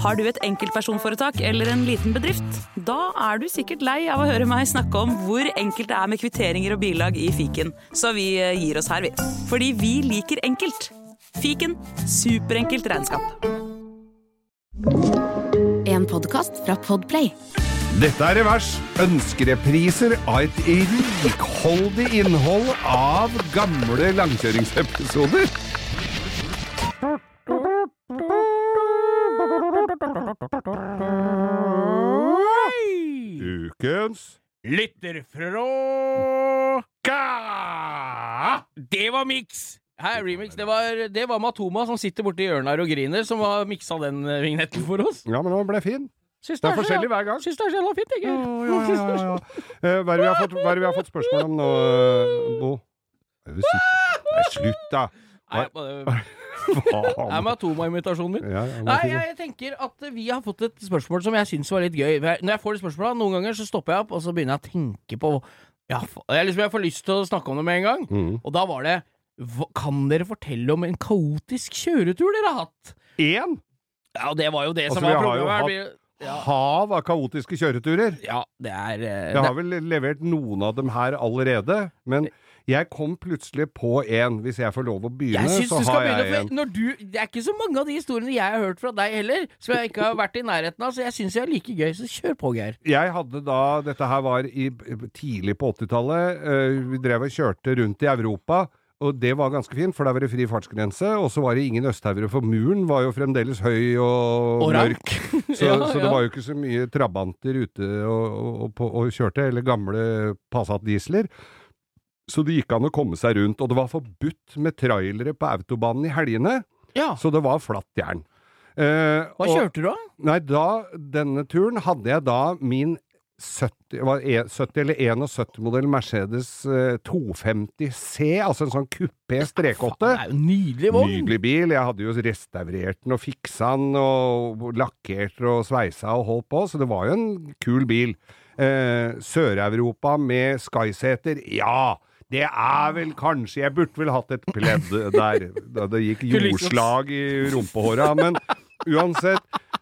Har du et enkeltpersonforetak eller en liten bedrift? Da er du sikkert lei av å høre meg snakke om hvor enkelt det er med kvitteringer og bilag i fiken, så vi eh, gir oss her, vi. Fordi vi liker enkelt. Fiken superenkelt regnskap. En podkast fra Podplay. Dette er Revers. Ønskerepriser av et rikholdig innhold av gamle langkjøringsepisoder. Ukens Lytterfråka! Det var miks! Her, remix. Det var, det var Matoma som sitter borti hjørnet her og griner, som har miksa den eh, vignetten for oss. Ja, men den ble fin. Syns Det er forskjellig hver gang. Syns det er så jævla fint, jeg. Ja, ja, ja, ja. Eh, Hva er det vi har fått, hva er det vi har fått spørsmål om nå, eh, Bo? Nei, slutt, da! Nei, Er Matoma-invitasjonen min. Ja, ja, Nei, jeg, jeg tenker at vi har fått et spørsmål som jeg syns var litt gøy. Når jeg får de spørsmåla, noen ganger så stopper jeg opp, og så begynner jeg å tenke på ja, jeg, liksom, jeg får lyst til å snakke om det med en gang. Mm. Og da var det Kan dere fortelle om en kaotisk kjøretur dere har hatt? Én Ja, det var jo det Altså, som var problemet. Ja, hav av kaotiske kjøreturer. ja, det er uh, Jeg har vel levert noen av dem her allerede, men jeg kom plutselig på en. Hvis jeg får lov å begynne, Jeg så har jeg begynne, en. når du, det er ikke så mange av de historiene jeg har hørt fra deg heller, som jeg ikke har vært i nærheten av, så jeg syns jeg er like gøy, så kjør på, Geir. Jeg hadde da Dette her var i, tidlig på 80-tallet. eh, vi drev og kjørte rundt i Europa. Og det var ganske fint, for der var det fri fartsgrense. Og så var det ingen østhaugere, for muren var jo fremdeles høy og, Og mørk. Så, Ja, så det var jo ikke så mye trabanter ute og, og, og, kjørte, eller gamle Passat-diesler. Så det gikk an å komme seg rundt. Og det var forbudt med trailere på autobanen i helgene, Ja. så det var flatt jern. Eh, Hva og- kjørte du da? Nei, da, denne turen hadde jeg da min 70, var e- 70 eller 71-modell Mercedes eh, 250 C, altså en sånn kupé jo en nydelig vogn. Nydelig bil. Jeg hadde jo restaurert den og fiksa den og lakkert og sveisa og holdt på, så det var jo en kul bil. Eh, Sør-Europa med Skyseter, ja. Det er vel kanskje Jeg burde vel hatt et pledd der. Da det gikk jordslag i rumpehåra, men uansett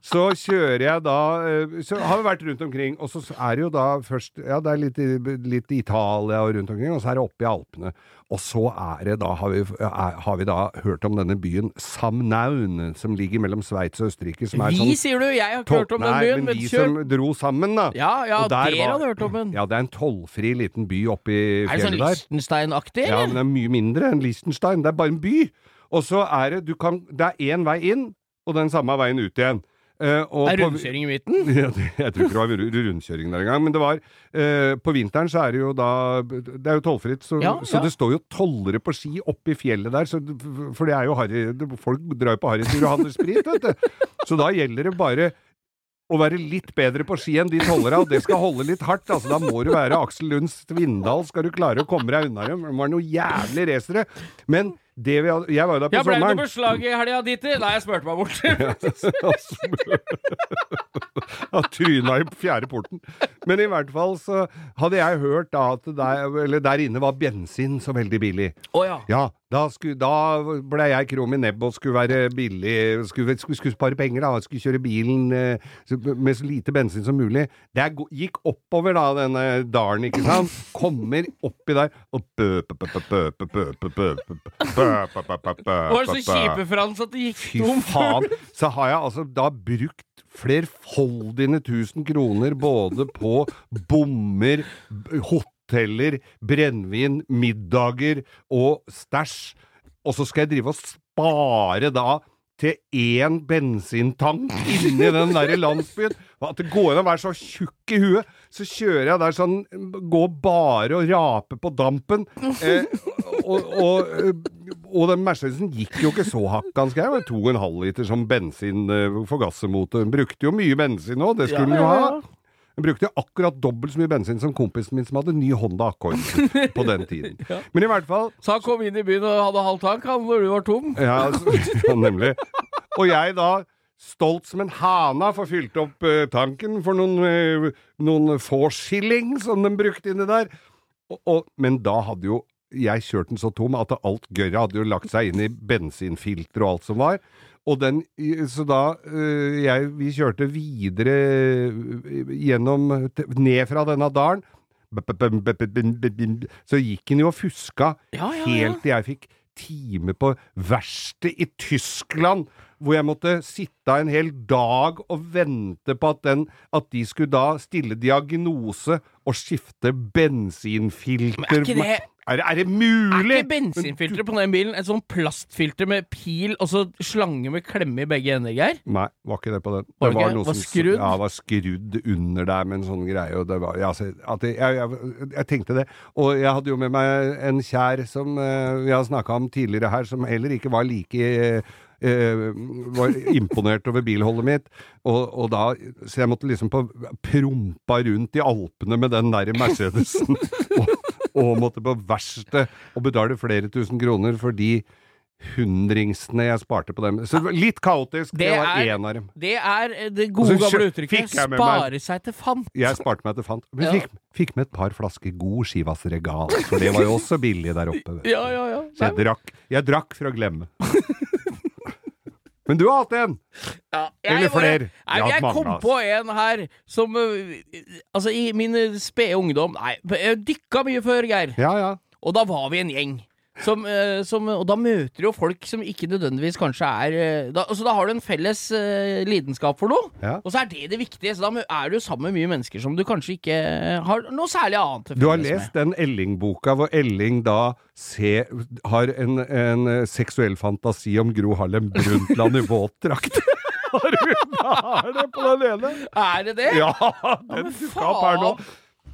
så kjører jeg da eh, Så har vi vært rundt omkring, og så er det jo da først Ja, det er litt, litt Italia og rundt omkring, og så er det oppe i Alpene. Og så er det da, har vi, er, har vi da hørt om denne byen Samnaun, som ligger mellom Sveits og Østerrike, som er Vi, sånn sier du, jeg har ikke hørt om den byen, men men de kjør. som dro sammen, da. Ja, ja, der dere var- hadde hørt om den. Ja, det er en tollfri liten by oppe i Er det sånn fjellet der. Liechtenstein-aktig, Ja, men det er mye mindre enn Liechtenstein. Det er bare en by. Og så er det du kan, Det er én vei inn, og den samme veien ut igjen. Eh, og er rundkjøring i midten? Ja, det, jeg tror ikke det var rundkjøring der engang, men det var eh, På vinteren så er det jo da Det er jo tollfritt, så, Ja, så ja. det står jo tollere på ski oppe i fjellet der, så, for det er jo harry Folk drar jo på harrytur og handler sprit, vet du. Så da gjelder det bare å være litt bedre på ski enn de tollere, og det skal holde litt hardt. altså Da må du være Aksel Lund Svindal, skal du klare å komme deg unna dem. Det var noe jævlig racere. Men det vi hadde, jeg var jo der på Ja, ble det sommeren. noe beslag i helga, Diti? Nei, jeg smurte meg bort. Ja, tryna i fjerde porten. Men i hvert fall så hadde jeg hørt da at der, eller der inne var bensin så veldig billig. Å ja. Ja, da, skulle, da, ble jeg krom i nebbet og skulle være billig, skulle, skulle, skulle, spare penger, da. Skulle kjøre bilen med så lite bensin som mulig. Det gikk oppover, da, denne dalen, ikke sant? Kommer oppi der og Var det så kjipe, for han så det gikk tom? Fy faen. Så har jeg altså da brukt flerfoldige tusen kroner både på bommer, hotell hoteller, brennevin, middager og stæsj. Og så skal jeg drive og spare da til én bensintank inni den der landsbyen. At det går an å være så tjukk i huet. Så kjører jeg der sånn, går bare og raper på dampen. Eh, og, og, og den Mercedesen gikk jo ikke så hakkans grei. To og en halv liter som bensin eh, forgassermotor. Den brukte jo mye bensin òg, det skulle den jo ha. Den brukte akkurat dobbelt så mye bensin som kompisen min som hadde ny Honda Accord på den tiden. Men i hvert fall Så han kom inn i byen og hadde halv tank, han, når du var tom? ja, så, nemlig. Og jeg da, stolt som en hana, får fylt opp uh, tanken for noen, uh, noen få skilling som de brukte inni der. Og, og, men da hadde jo jeg kjørt den så tom at alt gørret hadde jo lagt seg inn i bensinfilter og alt som var. Og den, så da øh, jeg, Vi kjørte videre øh, gjennom Ned fra denne dalen. Så gikk han jo og fuska Ja, ja, ja. helt til jeg fikk time på verkstedet i Tyskland, hvor jeg måtte sitte en hel dag og vente på at, den, at de skulle da stille diagnose og skifte bensinfilter. Men er ikke det- er, er det Er ikke bensinfilteret på den bilen et sånn plastfilter med pil og så slange med klemme i begge ender, Geir? Nei, var ikke det på den. Det var, Var som- skrudd? Ja, var skrudd under der med en sånn greie. Og det var, ja, at jeg, jeg, jeg, jeg tenkte det. Og jeg hadde jo med meg en kjær som uh, vi har snakka om tidligere her, som heller ikke var like uh, Uh, var imponert over bilholdet mitt. Og, og da, så jeg måtte liksom på prompa rundt i Alpene med den der Mercedesen. og, og måtte på verkstedet og betale flere tusen kroner for de hundringsene jeg sparte på dem. Så litt kaotisk. Det, Det var én av dem. Det er eh, det gode, gamle uttrykket 'spare seg til fant'. Jeg sparte meg til fant. Men Ja. fikk, fikk med et par flasker god Skivas Regal, for det var jo også billig der oppe. Ja, ja, ja. Så jeg drakk, jeg drakk for å glemme. Men du har hatt en! Ja, Eller flere. Nei, Jeg jeg kom altså. på en her som øh, Altså, i min spede ungdom Nei, jeg dykka mye før, Geir. Ja, ja. Og da var vi en gjeng. Som, øh, som, og da møter du jo folk som ikke nødvendigvis kanskje er øh, da, Så da har du en felles uh, lidenskap for noe, Ja. og så er det det viktige. Så da er du jo sammen med mye mennesker som du kanskje ikke har noe særlig annet til Du har lest med. den Elling-boka hvor Elling da se, har en, en eh, seksuell fantasi om Gro Harlem Brundtland i våtdrakt. Har du det på den ene? Er det det? Ja, den dukka opp her nå.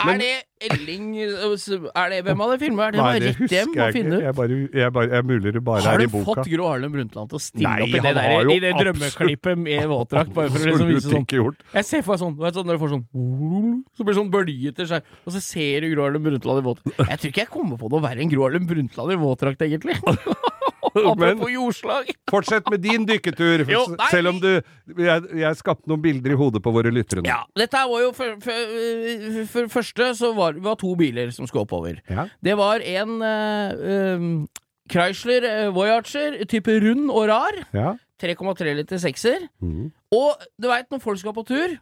Er det Elling øh, Er det Hvem av de filmene er det? Nei, det husker jeg finne ikke. ut. Jeg bare, jeg bare, jeg mulig det bare Har er du i boka. fått Gro Harlem Brundtland til å stille Nei, opp i det, der, i det drømmeklippet med våtdrakt? Bare for å liksom vise sånn. Jeg ser for meg sånn, vet sånn når du får sånn Så blir det sånn bølgete skjær, og så ser du Gro Harlem Brundtland i våtdrakt. Jeg tror ikke jeg kommer på noe verre enn Gro Harlem Brundtland i våtdrakt, egentlig. Men fortsett med din dykketur, Jo, nei, selv om du jeg, jeg skapte noen bilder i hodet på våre lyttere nå. Ja, dette var jo for, for, for første så var det var to biler som skulle oppover. Ja. Det var en uh, um, Chrysler eh, Voyager, type rund og rar. Ja. 3,3 liter sekser. Mm. Og du veit, når folk skal på tur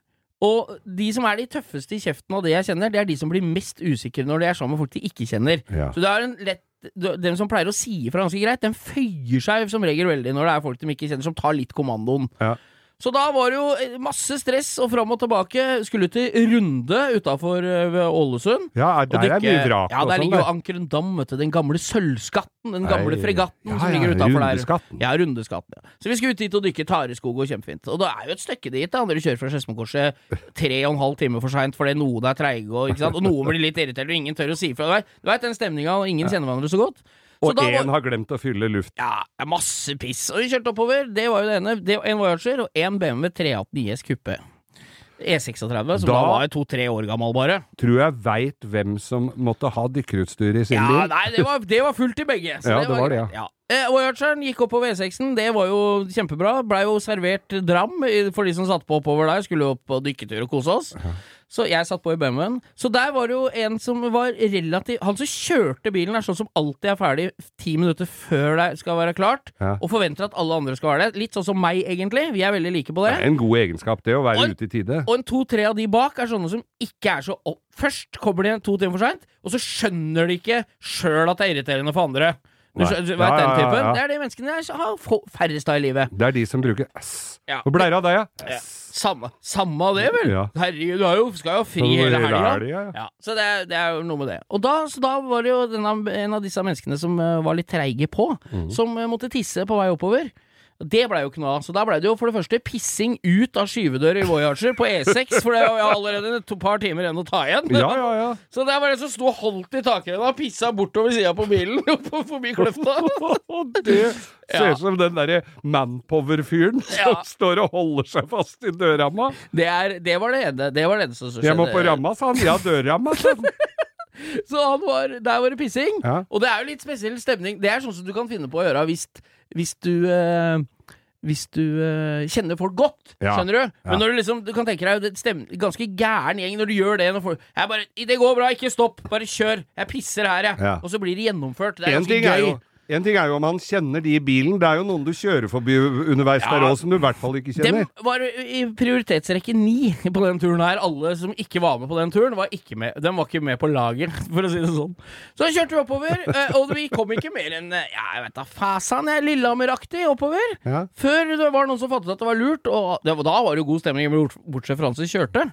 og de som er de tøffeste i kjeften av det jeg kjenner, det er de som blir mest usikre når de er sammen med folk de ikke kjenner. Ja. Så det er en lett dem som pleier å si ifra ganske greit, den føyer seg som regel veldig når det er folk de ikke kjenner, som tar litt kommandoen. Ja. Så da var det jo eh, masse stress og fram og tilbake. Skulle til Runde utafor Ålesund. Ja, der er mye vrak Ja, der sånn. ligger jo der. Ankeren-Dam, vet du. Den gamle sølvskatten. Den gamle Nei. fregatten Ja, som ligger utafor der. Rundeskatten. Ja, Rundeskatten. Ja. Så vi skulle ut dit og dykke Tareskog og kjempefint. Og det er jo et stykke dit, da. Når du kjører fra Skedsmokorset tre og en halv time for seint fordi noen er treige, og, og noen blir litt irritert, og ingen tør å si ifra. Du veit den stemninga, og ingen kjenner hverandre så godt. Og én var- har glemt å fylle luft. ja, masse piss. Og vi kjørte oppover. Det var jo det ene. Det en Voyager og en BMW 318 IS kuppe. E36, som da, Da- var to-tre år gammel, bare. Tror jeg veit hvem som måtte ha dykkerutstyr i sin Ja, bil. nei, det var, det var fullt i begge. så Ja, det var det, greit. ja. Eh, Voyageren gikk opp på V6-en. Det var jo kjempebra. Blei jo servert dram for de som satt på oppover der. Skulle opp på dykketur og kose oss. Så jeg satt på i BMW-en. Så der var det jo en som var relativt Han som kjørte bilen, er sånn som alltid er ferdig ti minutter før det skal være klart, Ja. og forventer at alle andre skal være det. Litt sånn som meg, egentlig. Vi er veldig like på Det det. er en god egenskap, det, å være Og- ute i tide. Og en to-tre av de bak er sånne som ikke er så opp. Først kommer de to timer for seint, og så skjønner de ikke sjøl at det er irriterende for andre. Du, vet den typen? Det er de menneskene jeg har få- færrest av i livet. Det er de som bruker S. Hvor blei det av deg, ja? Samme, samme det, vel? Herregud, du har jo, skal jo ha fri hele helga. helga, ja. Ja, så det det er jo noe med det. Og da, så da var det jo denne, en av disse menneskene som uh, var litt treige på, mm. som uh, måtte tisse på vei oppover. Det blei jo ikke noe av. Så da blei det jo for det første pissing ut av skyvedør i Voyager på E6, for det var allerede et par timer igjen å ta igjen. Ja, ja, ja. Så det var det som sto og holdt i takrenna og pissa bortover sida på bilen, på- forbi kløfta. Det ser ut som den derre Manpower-fyren som står og holder seg fast i dørramma. Det, er, det var det ene. Det var det eneste som Jeg må på ramma, sa han. Ja, dørramma, sa han. Så han var, der var det pissing. Ja. Og det er jo litt spesiell stemning. Det er sånn som du kan finne på å gjøre hvis, hvis du eh, hvis du eh, kjenner folk godt, Ja. skjønner du? Men når du liksom, du kan tenke deg stem, ganske gæren gjeng når du gjør det. Når folk, jeg bare, 'Det går bra, ikke stopp, bare kjør. Jeg pisser her, jeg.' Ja. Og så blir det gjennomført. Det er En ganske gøy. er jo En ting er jo om han kjenner de i bilen. Det er jo noen du kjører forbi underveis der Ja. òg som du i hvert fall ikke Dem Det var i prioritetsrekke ni på den turen her. Alle som ikke var med på den turen, var ikke med. De var ikke med på laget, for å si det sånn. Så kjørte vi oppover, eh, og vi kom ikke mer enn eh, ja, jeg vet da fasan, jeg, Lillehammer-aktig oppover. Ja. Før det var noen som fattet at det var lurt, og det, da var det jo god stemning, bortsett fra han som kjørte.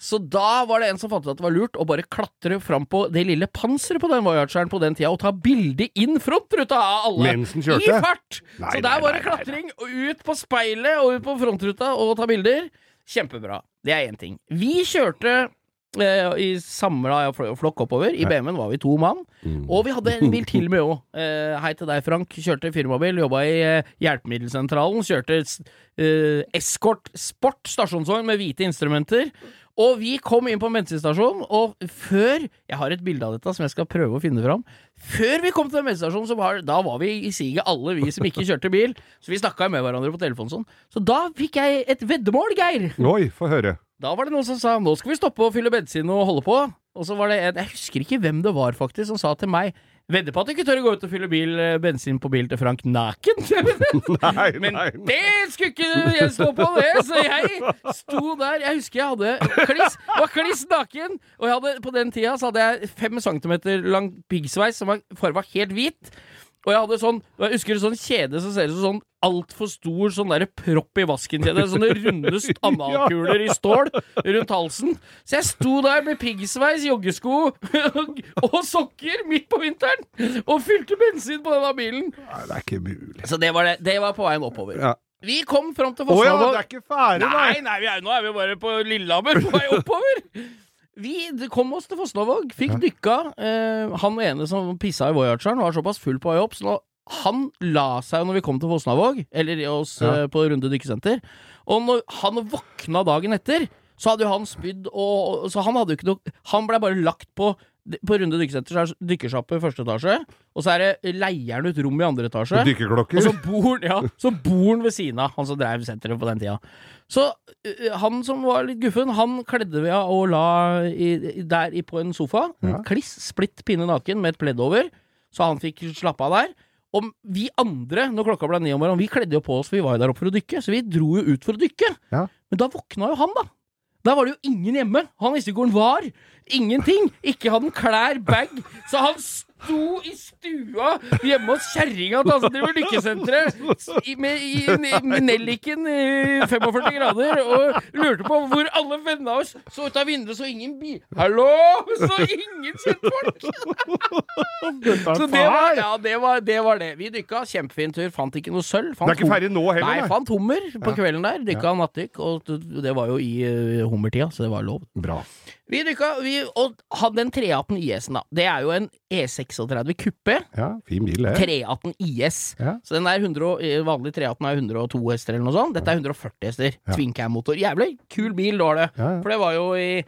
Så da var det en som fant ut at det var lurt å bare klatre fram på det lille panseret på den Voyageren på den tida og ta bilde inn frontruta av alle. Mens den kjørte? I fart! Nei, så nei, der var det klatring og ut på speilet og ut på frontruta og ta bilder. Kjempebra. Det er én ting. Vi kjørte eh, i samla flokk oppover. I BMW-en var vi to mann. Mm. Og vi hadde en bil til med òg. Eh, hei til deg, Frank. Kjørte firmabil. Jobba i eh, Hjelpemiddelsentralen. Kjørte eh, Escort Sport stasjonsvogn med hvite instrumenter. Og vi kom inn på en bensinstasjon, og før Jeg har et bilde av dette som jeg skal prøve å finne fram. Før vi kom til bensinstasjonen, var, da var vi i siget alle vi som ikke kjørte bil. Så vi snakka med hverandre på telefonen sånn. Så da fikk jeg et veddemål, Geir. Oi, få høre. Da var det noen som sa nå skal vi stoppe og fylle bensin og holde på. Og så var det en, jeg husker ikke hvem det var faktisk, som sa til meg Vedder på at du ikke tør å gå ut og fylle bil, eh, bensin på bil til Frank naken. Nei, Men nei, nei. det skulle ikke jeg stå på, det! Så jeg sto der. Jeg husker jeg hadde kliss, var kliss naken. Og jeg hadde, på den tida så hadde jeg fem centimeter lang piggsveis som var farga helt hvit. Og jeg hadde sånn Jeg husker en sånn kjede som ser ut som sånn altfor stor sånn der propp i vasken-kjede. Sånne runde stannalkuler i stål rundt halsen. Så jeg sto der med piggsveis, joggesko og sokker midt på vinteren og fylte bensin på denne bilen. Nei, det er ikke mulig. Så det var, det, det var på veien oppover. Ja. Vi kom fram til Å ja, det er ikke ferdig, Nei, nei, vi er, nå er vi bare på Lillehammer, på vei oppover. Vi kom oss til Fosnavåg, fikk dykka. Eh, han ene som pissa i Voyageren, var såpass full på vei opp, så han la seg når vi kom til Fosnavåg, eller oss Ja. eh, på Runde dykkesenter. Og når han våkna dagen etter, så hadde jo han spydd og Så han hadde jo ikke noe Han blei bare lagt på på Runde dykkesenter så er det dykkersjappe i første etasje, og så er det leieren ut rom i andre etasje. Og Dykkerklokker. så bor ja, så bor han ved siden av, han som drev senteret på den tida. Så han som var litt guffen, han kledde vi av og la i, i, der i, på en sofa. Ja. Kliss splitt pinne naken med et pledd over, så han fikk slappe av der. Og vi andre, når klokka ble ni om morgenen, vi kledde jo på oss, for vi var jo der oppe for å dykke, så vi dro jo ut for å dykke. Ja. Men da våkna jo han, da. Der var det jo ingen hjemme. Han visste ikke hvor han var. Ingenting. Ikke hadde han klær, bag. Så han sto i stua hjemme hos kjerringa til han som driver lykkesenteret, i- med, i, med nelliken i 45 grader, og lurte på hvor alle vennene oss så ut av vinduet, så ingen bil Hallo! Så ingen kjentfolk! Så det var, ja, det var, det var det. Vi dykka. Kjempefin tur. Fant ikke noe sølv. Fant Det er ikke ferdig nå heller, Nei, fant hummer på kvelden der. Dykka nattdykk, og det- det var jo i uh, hummertida, så det var lov. Bra. Vi dykka, vi, og han, den 318 IS-en, da. Det er jo en E36 kuppe. Ja, fin bil, det. 318 IS. Ja. Så den der 100, og- eh, 318 er 102 hester eller noe sånt. Dette er 140 hester. Ja. Twincam-motor. Jævlig kul bil, da var det. Ja. For det var jo i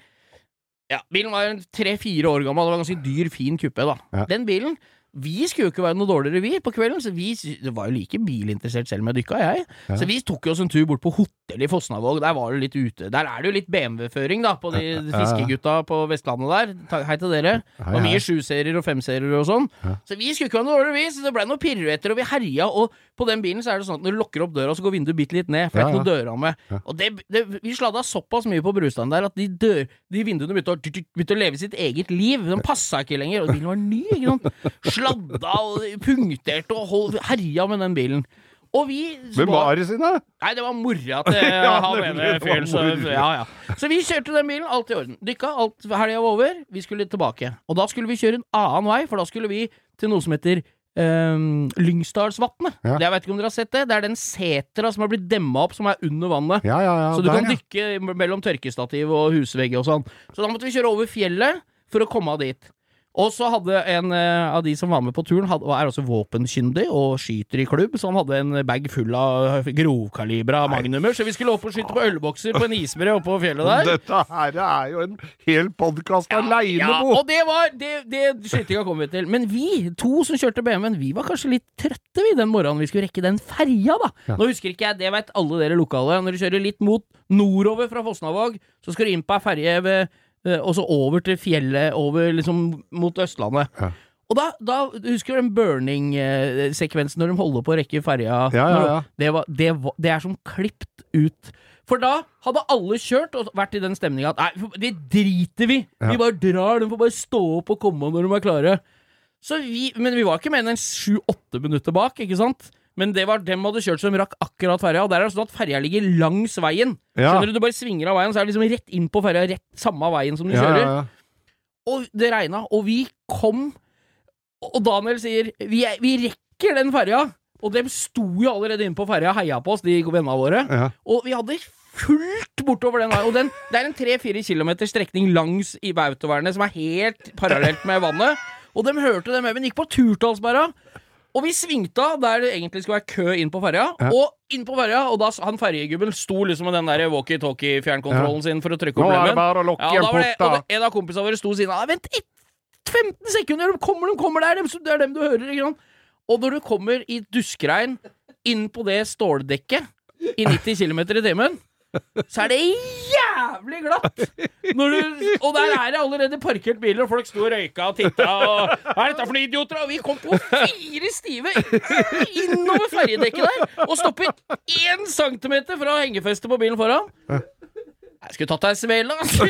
Ja, bilen var tre-fire år gammel. Det var en ganske dyr, fin kuppe, da. Den bilen vi skulle jo ikke være noe dårligere, vi, på kvelden. Så vi var jo like bilinteressert selv om jeg dykka, jeg. Ja. Så vi tok jo oss en tur bort på hotell i Fosnavåg. Der var det litt ute. Der er det jo litt BMW-føring, da, på de fiskegutta på Vestlandet der. Hei til dere. Og mye sjuserier og femserier og sånn. Ja. Så vi skulle ikke være noe dårligere, vi. Så det ble noen piruetter, og vi herja. Og på den bilen så er det sånn at når du lukker opp døra, så går vinduet bitte litt ned. For det er ikke noe. Ja. Og det, det, vi sladda såpass mye på brustaden der at de, dør, de vinduene begynte å, begynte å leve sitt eget liv. De passa ikke lenger. Og bilen var ny, ikke sant. Sladda og punkterte og hold, herja med den bilen. Og vi Hvem var det sin, da? Nei, det var mora til Ja, han ene fyren. Så, ja, ja. så vi kjørte den bilen, alt i orden. Dykka, alt helga var over. Vi skulle tilbake. Og da skulle vi kjøre en annen vei, for da skulle vi til noe som heter um, Lyngsdalsvatnet. Ja. Jeg vet ikke om dere har sett det? Det er den setra som har blitt demma opp, som er under vannet. Ja, ja, ja. så du der, kan dykke mellom tørkestativ og husvegg og sånn. Så da måtte vi kjøre over fjellet for å komme dit. Og så hadde en eh, av de som var med på turen, hadde, er også våpenkyndig og skyter i klubb, så han hadde en bag full av grovkalibra magnumer, så vi skulle opp og skyte på ølbokser på en isbre oppe på fjellet der. Dette her er jo en hel podkast aleine, Ja, Bo! og det var Det, det skytinga kom vi til. Men vi, to som kjørte BMW-en, vi var kanskje litt trøtte vi den morgenen vi skulle rekke den ferja, da. Ja. Nå husker ikke jeg, det vet alle dere lokale. Når du kjører litt mot nordover fra Fosnavåg, så skal du inn på ei ferje ved og så over til fjellet, over liksom mot Østlandet. Ja. Og da, da Husker du den burning-sekvensen når de holder på å rekke ferja? Ja, ja. Det, var, det, var, det er som klipt ut. For da hadde alle kjørt og vært i den stemninga at nei, det driter vi! Vi bare drar, de får bare stå opp og komme når de er klare. Så vi, men vi var ikke mer enn sju-åtte minutter bak, ikke sant? Men det var dem hadde kjørt som rakk akkurat ferja. Og der er det sånn at ferja ligger langs veien. Ja. Skjønner Du du bare svinger av veien, så er det liksom rett inn på ferja. Rett samme veien som du Ja, kjører. ja. Og det regna, og vi kom Og Daniel sier vi, vi rekker den ferja! Og dem sto jo allerede inne på ferja og heia på oss, de vennene våre. Og vi hadde fullt bortover den veien. Og den, det er en tre-fire kilometer strekning langs i Bautovernet som er helt parallelt med vannet. Og de hørte det. Vi gikk på Turtalsberga. Og vi svingte av der det egentlig skulle være kø inn på ferja. Ja. Og inn på ferja, og da han ferjegubben sto liksom med den der walkietalkie-fjernkontrollen sin for å trykke opp lemmen. Ja, igjen da var det, og det, en av kompisene våre sto ved siden av. Vent ett 15 sekunder! De kommer, de kommer der! Det er dem du hører, ikke sant? Og når du kommer i duskregn inn på det ståldekket i 90 km i timen, så er det jævlig glatt! Når du, og der er det allerede parkert biler, og folk sto og røyka og titta og Hva er dette for noen idioter? Og vi kom på fire stive innover ferjedekket der, og stopper én centimeter fra hengefestet på bilen foran. Jeg skulle tatt deg en svele, altså.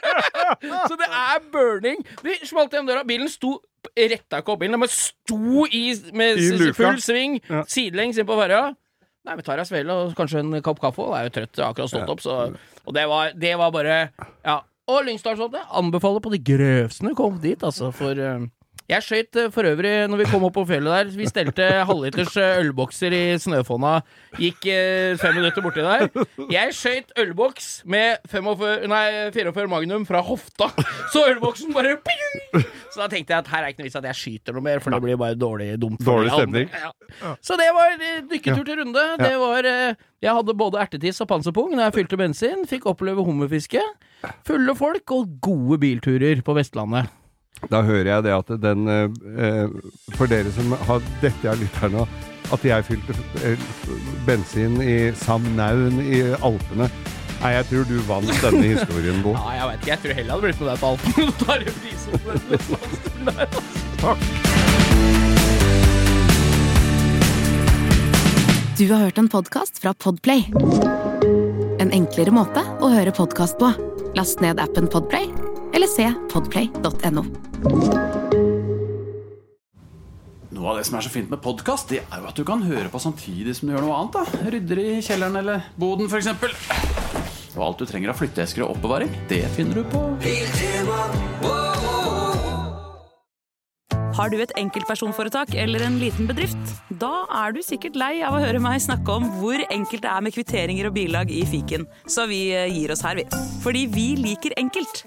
Så det er burning. Vi smalt igjen døra. Bilen sto retta ikke opp bilen, men sto i med I full sving sidelengs inn på ferja. Nei, vi tar ei svele og kanskje en kopp kaffe. Og jeg er jo trøtt, jeg har akkurat stått opp, så Og det var, det var bare Ja. Og Lyngdalsodde anbefaler på det grøvste å komme dit, altså, for eh, jeg skøyt eh, for øvrig når vi kom opp på fjellet der. Vi stelte halvliters eh, ølbokser i snøfonna. Gikk eh, fem minutter borti der. Jeg skøyt ølboks med 45, nei, 44 Magnum fra hofta. Så ølboksen bare ping! Så da tenkte jeg at her er ikke noe vits at jeg skyter noe mer, for det blir bare dårlig dumt. Dårlig stemning. Ja. Så det var dykketur til Runde. Det var Jeg hadde både ertetiss og panserpung når jeg fylte bensin. Fikk oppleve hummerfiske. Fulle folk og gode bilturer på Vestlandet. Da hører jeg det at den eh, For dere som har dette er lytterne, at jeg fylte eh, bensin i Samnaun i Alpene. Nei, jeg tror du vant denne historien, Bo. Ja, jeg vet ikke. Jeg tror heller jeg hadde blitt med deg på Alpene. Da tar en prisen på den der. Takk. Du har hørt en podkast fra Podplay. En enklere måte å høre podkast på. Last ned appen Podplay, eller se podplay.no. Noe av det som er så fint med podkast, det er jo at du kan høre på samtidig som du gjør noe annet. da Rydder i kjelleren eller boden, f.eks. Og alt du trenger av flytteesker og oppbevaring, det finner du på Har du et enkeltpersonforetak eller en liten bedrift? Da er du sikkert lei av å høre meg snakke om hvor enkelt det er med kvitteringer og bilag i fiken, så vi eh, gir oss her, vi. Fordi vi liker enkelt.